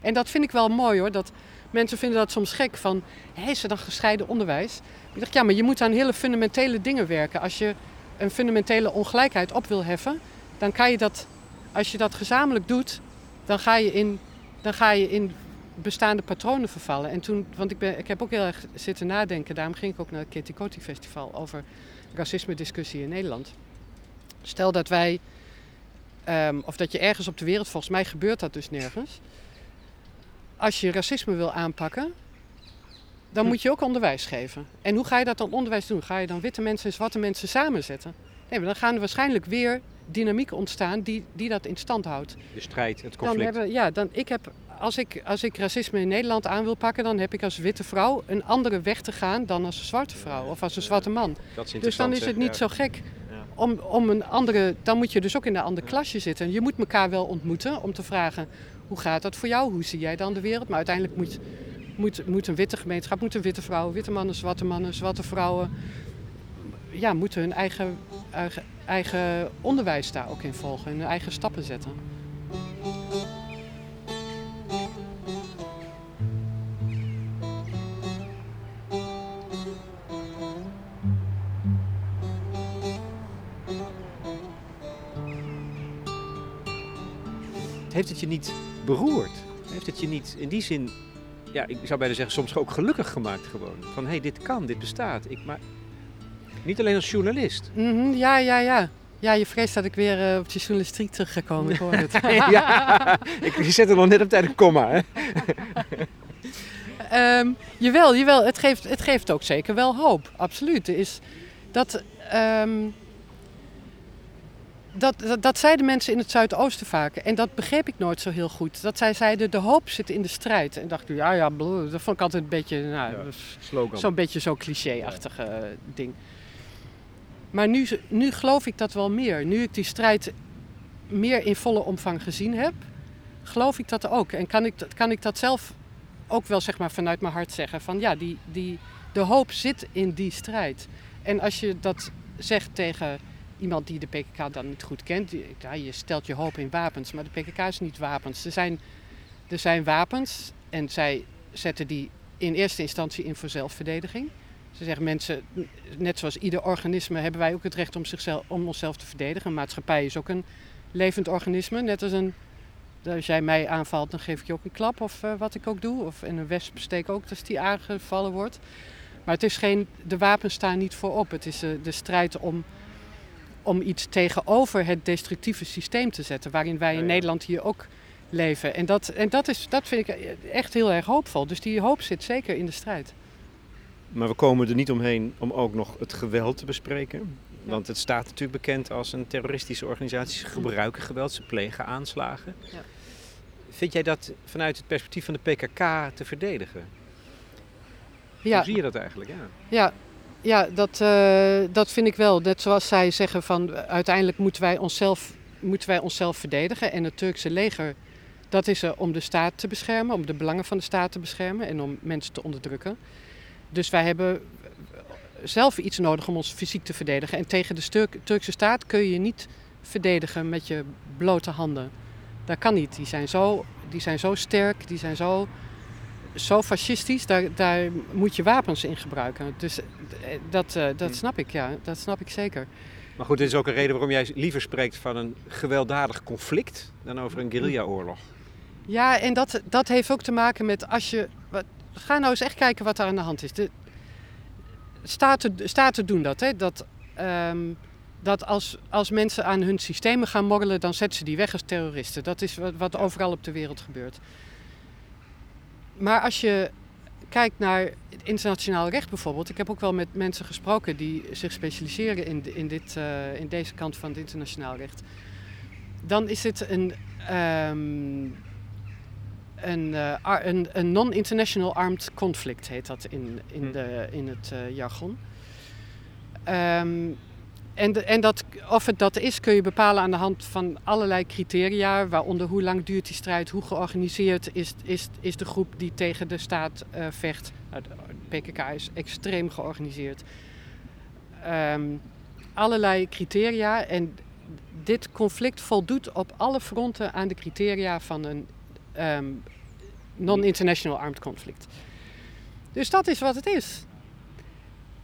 En dat vind ik wel mooi hoor. Dat mensen vinden dat soms gek van, hé, is er dan gescheiden onderwijs? Ik dacht, ja, maar je moet aan hele fundamentele dingen werken. Als je een fundamentele ongelijkheid op wil heffen, dan kan je dat, als je dat gezamenlijk doet, dan ga je in, dan ga je in bestaande patronen vervallen. En toen, want ik, ben, ik heb ook heel erg zitten nadenken, daarom ging ik ook naar het Ketikoti Festival over racisme-discussie in Nederland. Stel dat wij, um, of dat je ergens op de wereld, volgens mij gebeurt dat dus nergens. Als je racisme wil aanpakken, dan hm. moet je ook onderwijs geven. En hoe ga je dat dan onderwijs doen? Ga je dan witte mensen en zwarte mensen samenzetten? Nee, maar dan gaan er waarschijnlijk weer dynamiek ontstaan die, die dat in stand houdt. De strijd, het conflict. Dan hebben, ja, dan, ik heb, als, ik, als ik racisme in Nederland aan wil pakken, dan heb ik als witte vrouw een andere weg te gaan dan als een zwarte vrouw of als een zwarte man. dus dan is het niet zo gek om, om een andere. Dan moet je dus ook in een ander klasje zitten. Je moet elkaar wel ontmoeten om te vragen: hoe gaat dat voor jou? Hoe zie jij dan de wereld? Maar uiteindelijk moet, moet, moet een witte gemeenschap, moeten witte vrouwen, witte mannen, zwarte mannen, zwarte vrouwen. Ja, moeten hun eigen, eigen eigen onderwijs daar ook in volgen en hun eigen stappen zetten. Heeft het je niet beroerd? Heeft het je niet in die zin, ja, ik zou bijna zeggen, soms ook gelukkig gemaakt gewoon? Van hé, hey, dit kan, dit bestaat. Ik, maar niet alleen als journalist. Mm ja, ja, ja. Ja, je vreest dat ik weer uh, op die journalistiek terug ga komen. Ik *laughs* hoor het. ja, ik zet er nog net op tijd een komma. Hè? um, *laughs* jawel, jawel. Het geeft, het geeft ook zeker wel hoop. Absoluut. Is dat, um, dat, dat, dat, zeiden mensen in het Zuidoosten vaak. En dat begreep ik nooit zo heel goed. Dat zij zeiden, de hoop zit in de strijd. En dacht ik, ja, ja, dat vond ik altijd een beetje, nou, ja, zo'n beetje zo'n cliché-achtige ja. ding. Maar nu, nu geloof ik dat wel meer. Nu ik die strijd meer in volle omvang gezien heb, geloof ik dat ook. En kan ik, kan ik dat zelf ook wel zeg maar, vanuit mijn hart zeggen. Van ja, die, die, de hoop zit in die strijd. En als je dat zegt tegen iemand die de PKK dan niet goed kent, ja, je stelt je hoop in wapens, maar de PKK is niet wapens. Er zijn, er zijn wapens en zij zetten die in eerste instantie in voor zelfverdediging. Ze zeggen mensen, net zoals ieder organisme hebben wij ook het recht om, zichzelf, om onszelf te verdedigen. Een maatschappij is ook een levend organisme. Net als een, als jij mij aanvalt, dan geef ik je ook een klap of uh, wat ik ook doe. Of in een wesp steek ook als die aangevallen wordt. Maar het is geen, de wapens staan niet voorop. Het is uh, de strijd om, om iets tegenover het destructieve systeem te zetten. Waarin wij in Nederland hier ook leven. En, dat, en dat, is, dat vind ik echt heel erg hoopvol. Dus die hoop zit zeker in de strijd. Maar we komen er niet omheen om ook nog het geweld te bespreken. Want het staat natuurlijk bekend als een terroristische organisatie. Ze gebruiken geweld, ze plegen aanslagen. Ja. vind jij dat vanuit het perspectief van de PKK te verdedigen? Ja. Hoe zie je dat eigenlijk? Ja, Ja, ja dat, eh, dat vind ik wel. Net zoals zij zeggen van uiteindelijk moeten wij onszelf, moeten wij onszelf verdedigen. En het Turkse leger, dat is er om de staat te beschermen, om de belangen van de staat te beschermen en om mensen te onderdrukken. Dus wij hebben zelf iets nodig om ons fysiek te verdedigen. En tegen de Turkse staat kun je je niet verdedigen met je blote handen. Dat kan niet. Die zijn zo, die zijn zo sterk, die zijn zo, zo fascistisch. Daar, daar moet je wapens in gebruiken. Dus eh, dat, eh, dat Hm. snap ik, ja. Dat snap ik zeker. Maar goed, dit is ook een reden waarom jij liever spreekt van een gewelddadig conflict dan over een guerrillaoorlog. Ja, en dat, dat heeft ook te maken met als je. Wat, ga nou eens echt kijken wat er aan de hand is. De, staten, staten doen dat. Hè? Dat, ehm, dat als, als mensen aan hun systemen gaan morrelen, dan zetten ze die weg als terroristen. Dat is wat, wat overal op de wereld gebeurt. Maar als je kijkt naar het internationaal recht bijvoorbeeld. Ik heb ook wel met mensen gesproken die zich specialiseren in, in, dit, eh, in deze kant van het internationaal recht. Dan is het een, ehm, een, eh, een, een non-international armed conflict, heet dat in, in, Hm. de, in het eh, jargon. Ehm, en en dat, of het dat is, kun je bepalen aan de hand van allerlei criteria, waaronder hoe lang duurt die strijd, hoe georganiseerd is, is, is de groep die tegen de staat eh, vecht. Nou, de PKK is extreem georganiseerd. Ehm, allerlei criteria en dit conflict voldoet op alle fronten aan de criteria van een ehm, non-international armed conflict. Dus dat is wat het is.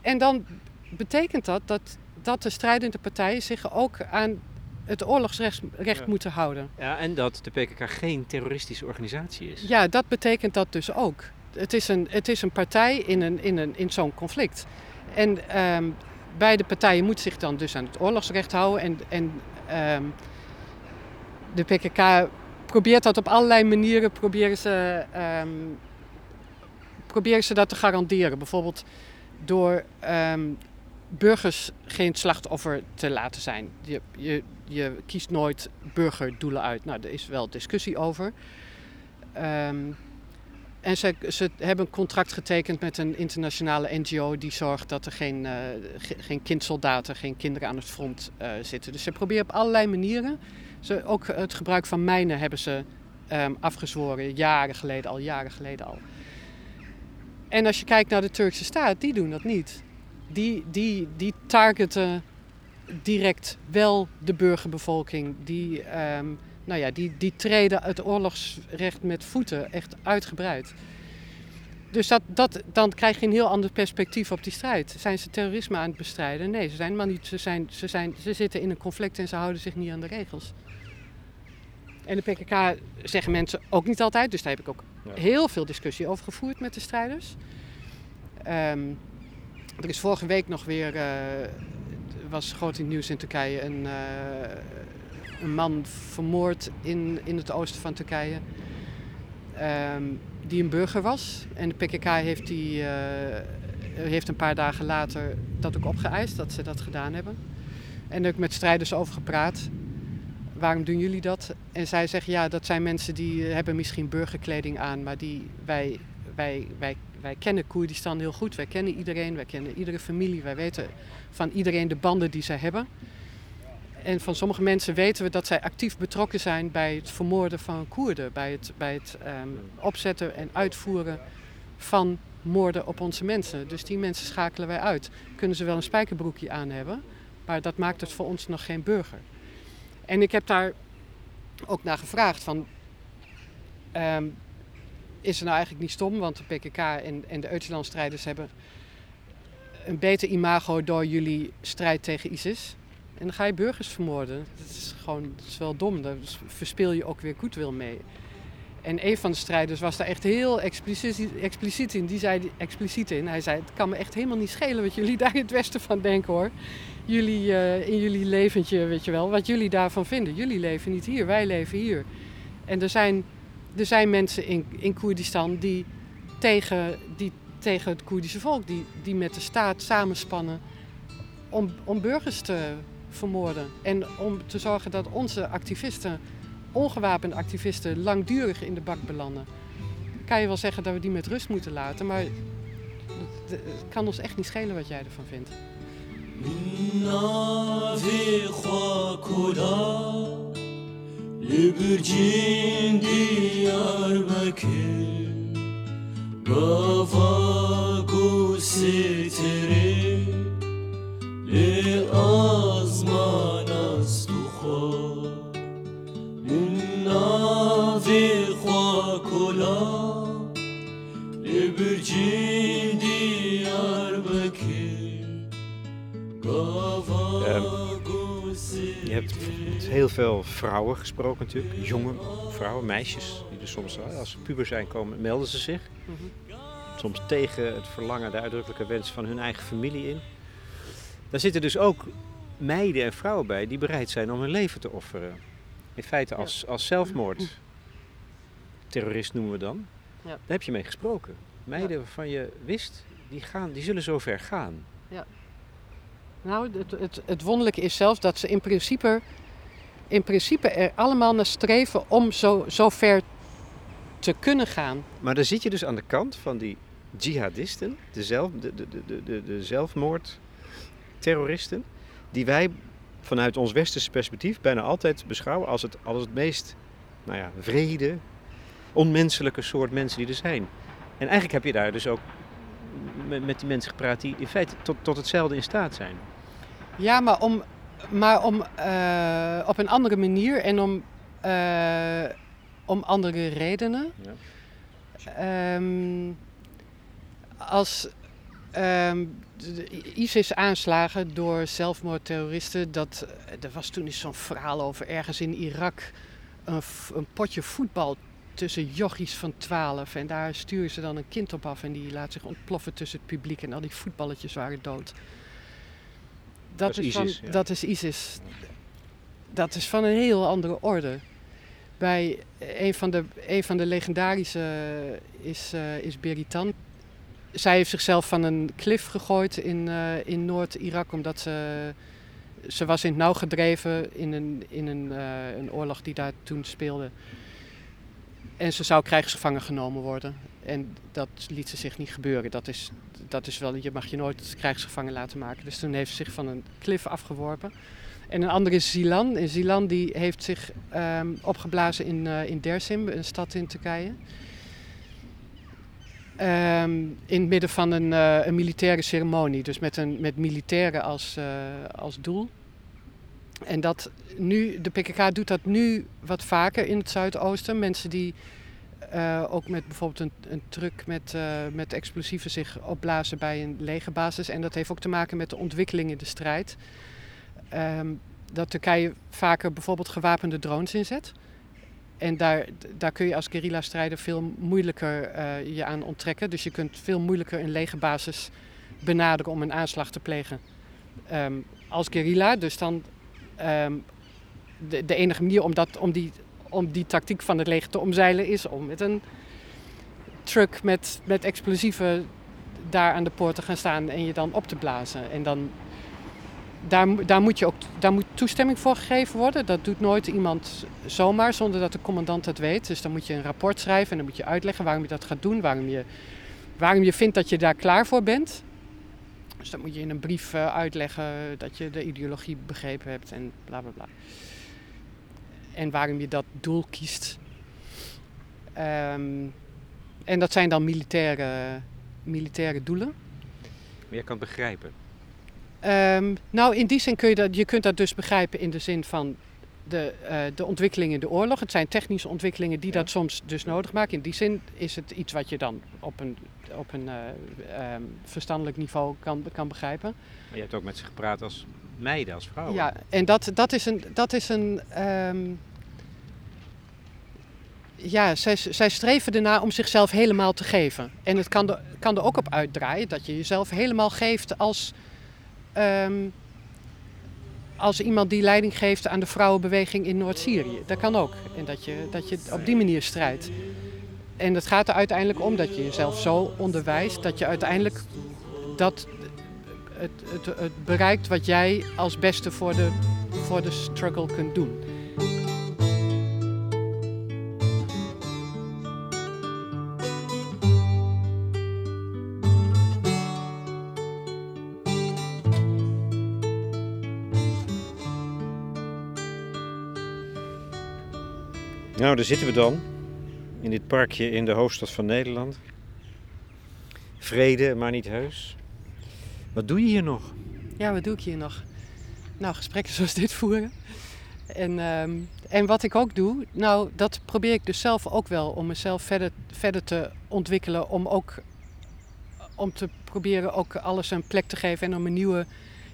En dan betekent dat dat, dat de strijdende partijen zich ook aan het oorlogsrecht Ja. moeten houden. Ja, en dat de PKK geen terroristische organisatie is. Ja, dat betekent dat dus ook. Het is een, het is een partij in, een, in, een, in zo'n conflict. En ehm, beide partijen moeten zich dan dus aan het oorlogsrecht houden. En, en ehm, de PKK probeert dat op allerlei manieren, proberen ze, ehm, proberen ze dat te garanderen. Bijvoorbeeld door burgers geen slachtoffer te laten zijn. Je, je, je kiest nooit burgerdoelen uit. Nou, er is wel discussie over. Ehm, en ze, ze hebben een contract getekend met een internationale NGO die zorgt dat er geen, eh, ge- geen kindsoldaten, geen kinderen aan het front eh, zitten. Dus ze proberen op allerlei manieren. Ze, ook het gebruik van mijnen hebben ze ehm, afgezworen, jaren geleden al, jaren geleden al. En als je kijkt naar de Turkse staat, die doen dat niet. Die, die, die targeten direct wel de burgerbevolking. Die, ehm, nou ja, die, die treden het oorlogsrecht met voeten echt uitgebreid. Dus dat, dat, dan krijg je een heel ander perspectief op die strijd. Zijn ze terrorisme aan het bestrijden? Nee, ze, zijn maar niet, ze, zijn, ze, zijn, ze zitten in een conflict en ze houden zich niet aan de regels. En de PKK zeggen mensen ook niet altijd, dus daar heb ik ook Ja. heel veel discussie over gevoerd met de strijders. Ehm, er is vorige week nog weer, eh, was groot in nieuws in Turkije, een, eh, een man vermoord in, in het oosten van Turkije. ehm, die een burger was. En de PKK heeft, die, eh, heeft een paar dagen later dat ook opgeëist, dat ze dat gedaan hebben. En ik met strijders over gepraat. Waarom doen jullie dat? En zij zeggen, ja, dat zijn mensen die hebben misschien burgerkleding aan, maar die, wij, wij, wij, wij kennen Koerdistan heel goed. Wij kennen iedereen, wij kennen iedere familie, wij weten van iedereen de banden die zij hebben. En van sommige mensen weten we dat zij actief betrokken zijn bij het vermoorden van Koerden, bij het, bij het ehm, opzetten en uitvoeren van moorden op onze mensen. Dus die mensen schakelen wij uit. Kunnen ze wel een spijkerbroekje aan hebben, maar dat maakt het voor ons nog geen burger. En ik heb daar ook naar gevraagd van, ehm, is het nou eigenlijk niet stom, want de PKK en, en de Öcalan-strijders hebben een beter imago door jullie strijd tegen ISIS. En dan ga je burgers vermoorden. Dat is gewoon dat is wel dom. Daar verspil je ook weer goedwil mee. En een van de strijders was daar echt heel expliciet, expliciet in. Die zei expliciet in. Hij zei: Het kan me echt helemaal niet schelen wat jullie *laughs* daar in het westen van denken hoor. Jullie eh, in jullie leventje, weet je wel, wat jullie daarvan vinden. Jullie leven niet hier, wij leven hier. En er zijn, er zijn mensen in, in Koerdistan die tegen, die tegen het Koerdische volk, die, die met de staat samenspannen om, om burgers te vermoorden. En om te zorgen dat onze activisten ongewapende activisten langdurig in de bak belanden. Kan je wel zeggen dat we die met rust moeten laten, maar het kan ons echt niet schelen wat jij ervan vindt. Lübürcin Diyarbakır Gafaku sitri Le ah Je hebt heel veel vrouwen gesproken natuurlijk, jonge vrouwen, meisjes, die er soms als ze puber zijn komen, melden ze zich. Mhm. Soms tegen het verlangen, de uitdrukkelijke wens van hun eigen familie in. Daar zitten dus ook meiden en vrouwen bij die bereid zijn om hun leven te offeren. In feite als, als zelfmoord. Terrorist noemen we dan. Ja. Daar heb je mee gesproken. Meiden waarvan je wist, die, gaan, die zullen zo ver gaan. Ja. Nou, het, het, het wonderlijke is zelfs dat ze in principe, in principe er allemaal naar streven om zo, zo ver te kunnen gaan. Maar dan zit je dus aan de kant van die jihadisten, de, de, de, de, de, zelfmoordterroristen, die wij vanuit ons westerse perspectief bijna altijd beschouwen als het, als het meest nou ja, vrede, onmenselijke soort mensen die er zijn. En eigenlijk heb je daar dus ook met, met die mensen gepraat die in feite tot, tot hetzelfde in staat zijn. Ja, maar om, maar om uh, op een andere manier en om, uh, om andere redenen. Ja. Um, als um, ISIS-aanslagen door zelfmoordterroristen, dat, er was toen eens zo'n verhaal over ergens in Irak een, een potje voetbal tussen jochies van 12. En daar sturen ze dan een kind op af en die laat zich ontploffen tussen het publiek. En al die voetballetjes waren dood. Dat, is, ISIS, van, dat is ISIS. Dat is van een heel andere orde. Bij een van de, een van de legendarische is, uh, is Beritan. Zij heeft zichzelf van een klif gegooid in, uh, in Noord-Irak omdat ze, ze was in het nauw gedreven in een, in een, uh, een oorlog die daar toen speelde. En ze zou krijgsgevangen genomen worden. En dat liet ze zich niet gebeuren. Dat is, dat is wel, je mag je nooit krijgsgevangen laten maken. Dus toen heeft ze zich van een klif afgeworpen. En een andere is Zilan. En Zilan die heeft zich um, opgeblazen in, uh, in Dersim, een stad in Turkije. Um, in het midden van een, uh, een militaire ceremonie. Dus met, een, met militairen als, uh, als doel. En dat nu, de PKK doet dat nu wat vaker in het Zuidoosten. Mensen die uh, ook met bijvoorbeeld een, een truck met, uh, met explosieven zich opblazen bij een legerbasis. En dat heeft ook te maken met de ontwikkeling in de strijd. Um, dat Turkije vaker bijvoorbeeld gewapende drones inzet. En daar, daar kun je als guerrilla-strijder veel moeilijker uh, je aan onttrekken. Dus je kunt veel moeilijker een legerbasis benaderen om een aanslag te plegen. Um, als guerrilla, dus dan um, de, de, enige manier om, dat, om, die, om die tactiek van het leger te omzeilen is om met een truck met, met explosieven daar aan de poort te gaan staan en je dan op te blazen. En dan, daar, daar, moet je ook, daar moet toestemming voor gegeven worden. Dat doet nooit iemand zomaar zonder dat de commandant het weet. Dus dan moet je een rapport schrijven en dan moet je uitleggen waarom je dat gaat doen, waarom je, waarom je vindt dat je daar klaar voor bent. Dus dan moet je in een brief uh, uitleggen dat je de ideologie begrepen hebt en bla bla bla. En waarom je dat doel kiest. Um, en dat zijn dan militaire, militaire doelen. Maar je kan het begrijpen. Um, nou, in die zin kun je dat, je kunt dat dus begrijpen in de zin van de, uh, de ontwikkelingen in de oorlog. Het zijn technische ontwikkelingen die ja. dat soms dus nodig maken. In die zin is het iets wat je dan op een op een uh, um, verstandelijk niveau kan, kan begrijpen. Maar je hebt ook met ze gepraat als meiden, als vrouwen. Ja, en dat, dat is een. Dat is een um, ja, zij, zij streven ernaar om zichzelf helemaal te geven. En het kan kan er ook op uitdraaien dat je jezelf helemaal geeft als, um, als iemand die leiding geeft aan de vrouwenbeweging in Noord-Syrië. Dat kan ook. En dat je, dat je op die manier strijdt. En het gaat er uiteindelijk om dat je jezelf zo onderwijst dat je uiteindelijk dat het, het, het bereikt wat jij als beste voor de, voor de struggle kunt doen. Nou, daar zitten we dan. In dit parkje in de hoofdstad van Nederland. Vrede, maar niet heus. Wat doe je hier nog? Ja, wat doe ik hier nog? Nou, gesprekken *laughs* zoals dit voeren. En, ehm, en wat ik ook doe, nou, dat probeer ik dus zelf ook wel om mezelf verder, verder te ontwikkelen. Om ook om te proberen ook alles een plek te geven en om een nieuwe,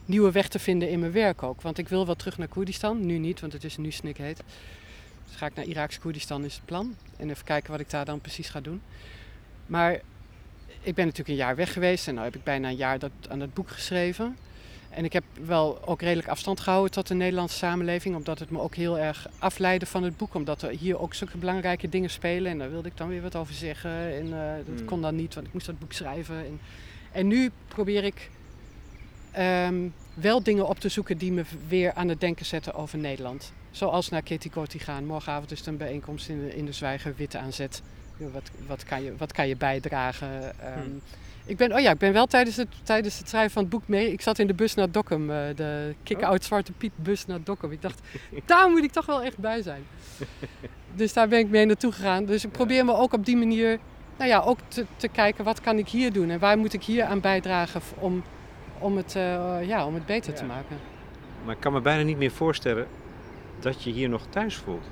nieuwe weg te vinden in mijn werk ook. Want ik wil wel terug naar Koerdistan, nu niet, want het is nu snikheet. Dus ga ik naar Iraaks Koerdistan is het plan. En even kijken wat ik daar dan precies ga doen. Maar ik ben natuurlijk een jaar weg geweest en nu heb ik bijna een jaar dat, aan het boek geschreven. En ik heb wel ook redelijk afstand gehouden tot de Nederlandse samenleving, omdat het me ook heel erg afleidde van het boek. Omdat er hier ook zulke belangrijke dingen spelen en daar wilde ik dan weer wat over zeggen. En uh, dat hmm. kon dan niet, want ik moest dat boek schrijven. En, en nu probeer ik um, wel dingen op te zoeken die me weer aan het denken zetten over Nederland. Zoals naar Kitty Kotti gaan. Morgenavond is er een bijeenkomst in de, in de Zwijger Witte aanzet. Wat, wat, kan je, wat kan je bijdragen? Um, ik ben, oh ja, ik ben wel tijdens het, tijdens het schrijven van het boek mee. Ik zat in de bus naar Dokkum, uh, de kick-out Zwarte Piet bus naar Dokkum. Ik dacht, *laughs* daar moet ik toch wel echt bij zijn. *laughs* dus daar ben ik mee naartoe gegaan. Dus ik probeer me ook op die manier, nou ja, ook te, te kijken wat kan ik hier doen en waar moet ik hier aan bijdragen om, om, het, uh, ja, om het beter ja. te maken. Maar ik kan me bijna niet meer voorstellen dat je hier nog thuis voelt.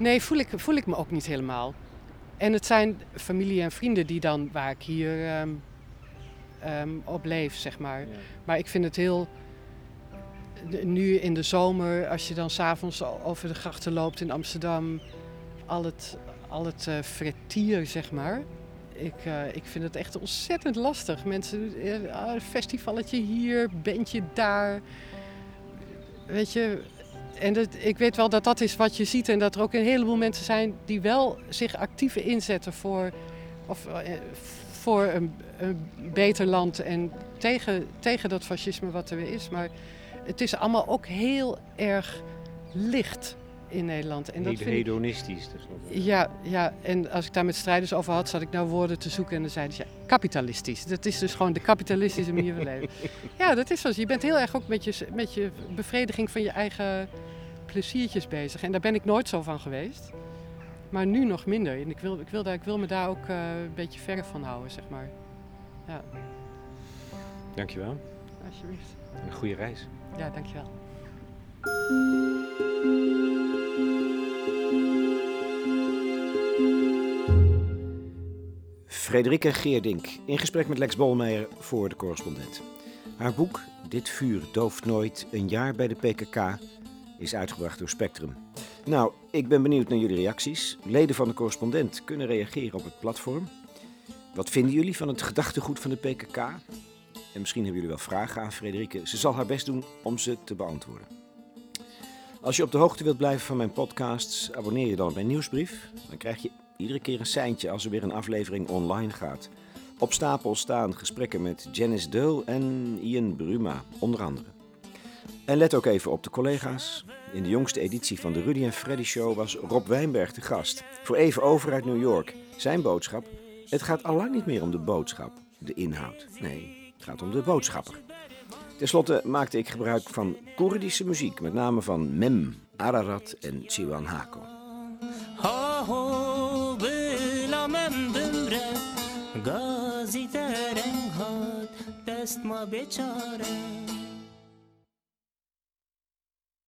Nee, voel ik, voel ik me ook niet helemaal. En het zijn familie en vrienden die dan, waar ik hier um, um, op leef, zeg maar. Maar ik vind het heel, nu in de zomer, als je dan s'avonds over de grachten loopt in Amsterdam, al het, al het uh, fretier, zeg maar. Ik, uh, ik vind het echt ontzettend lastig. Mensen, uh, festivalletje hier, bandje daar. Weet je, en dat, ik weet wel dat dat is wat je ziet en dat er ook een heleboel mensen zijn die wel zich actief inzetten voor, of, eh, voor een, een, beter land en tegen, tegen dat fascisme wat er weer is. Maar het is allemaal ook heel erg licht in Nederland. En dat vind hedonistisch. Ik, ja, ja, en als ik daar met strijders over had, zat ik nou woorden te zoeken en dan zeiden ze ja, kapitalistisch. Dat is dus gewoon de kapitalistische manier van leven. *laughs* Ja, dat is zo. Je bent heel erg ook met je, met je bevrediging van je eigen pleziertjes bezig. En daar ben ik nooit zo van geweest. Maar nu nog minder. En ik wil, ik wil, daar, ik wil me daar ook uh, een beetje verre van houden, zeg maar. Ja. Dankjewel. Alsjeblieft. Een goede reis. Ja, dankjewel. Frederike Geerdink in gesprek met Lex Bolmeijer voor de correspondent. Haar boek Dit vuur dooft nooit, een jaar bij de PKK, is uitgebracht door Spectrum. Nou, ik ben benieuwd naar jullie reacties. Leden van de correspondent kunnen reageren op het platform. Wat vinden jullie van het gedachtegoed van de PKK? En misschien hebben jullie wel vragen aan Frederike. Ze zal haar best doen om ze te beantwoorden. Als je op de hoogte wilt blijven van mijn podcasts, abonneer je dan op mijn nieuwsbrief. Dan krijg je iedere keer een seintje als er weer een aflevering online gaat. Op stapel staan gesprekken met Janice Deul en Ian Bruma, onder andere. En let ook even op de collega's. In de jongste editie van de Rudy en Freddy Show was Rob Wijnberg de gast. Voor even over uit New York. Zijn boodschap: het gaat allang niet meer om de boodschap, de inhoud. Nee, het gaat om de boodschapper. Ten slotte maakte ik gebruik van Koerdische muziek, met name van Mem, Ararat en Chiwan Hako. گازی در دست ما بیچاره.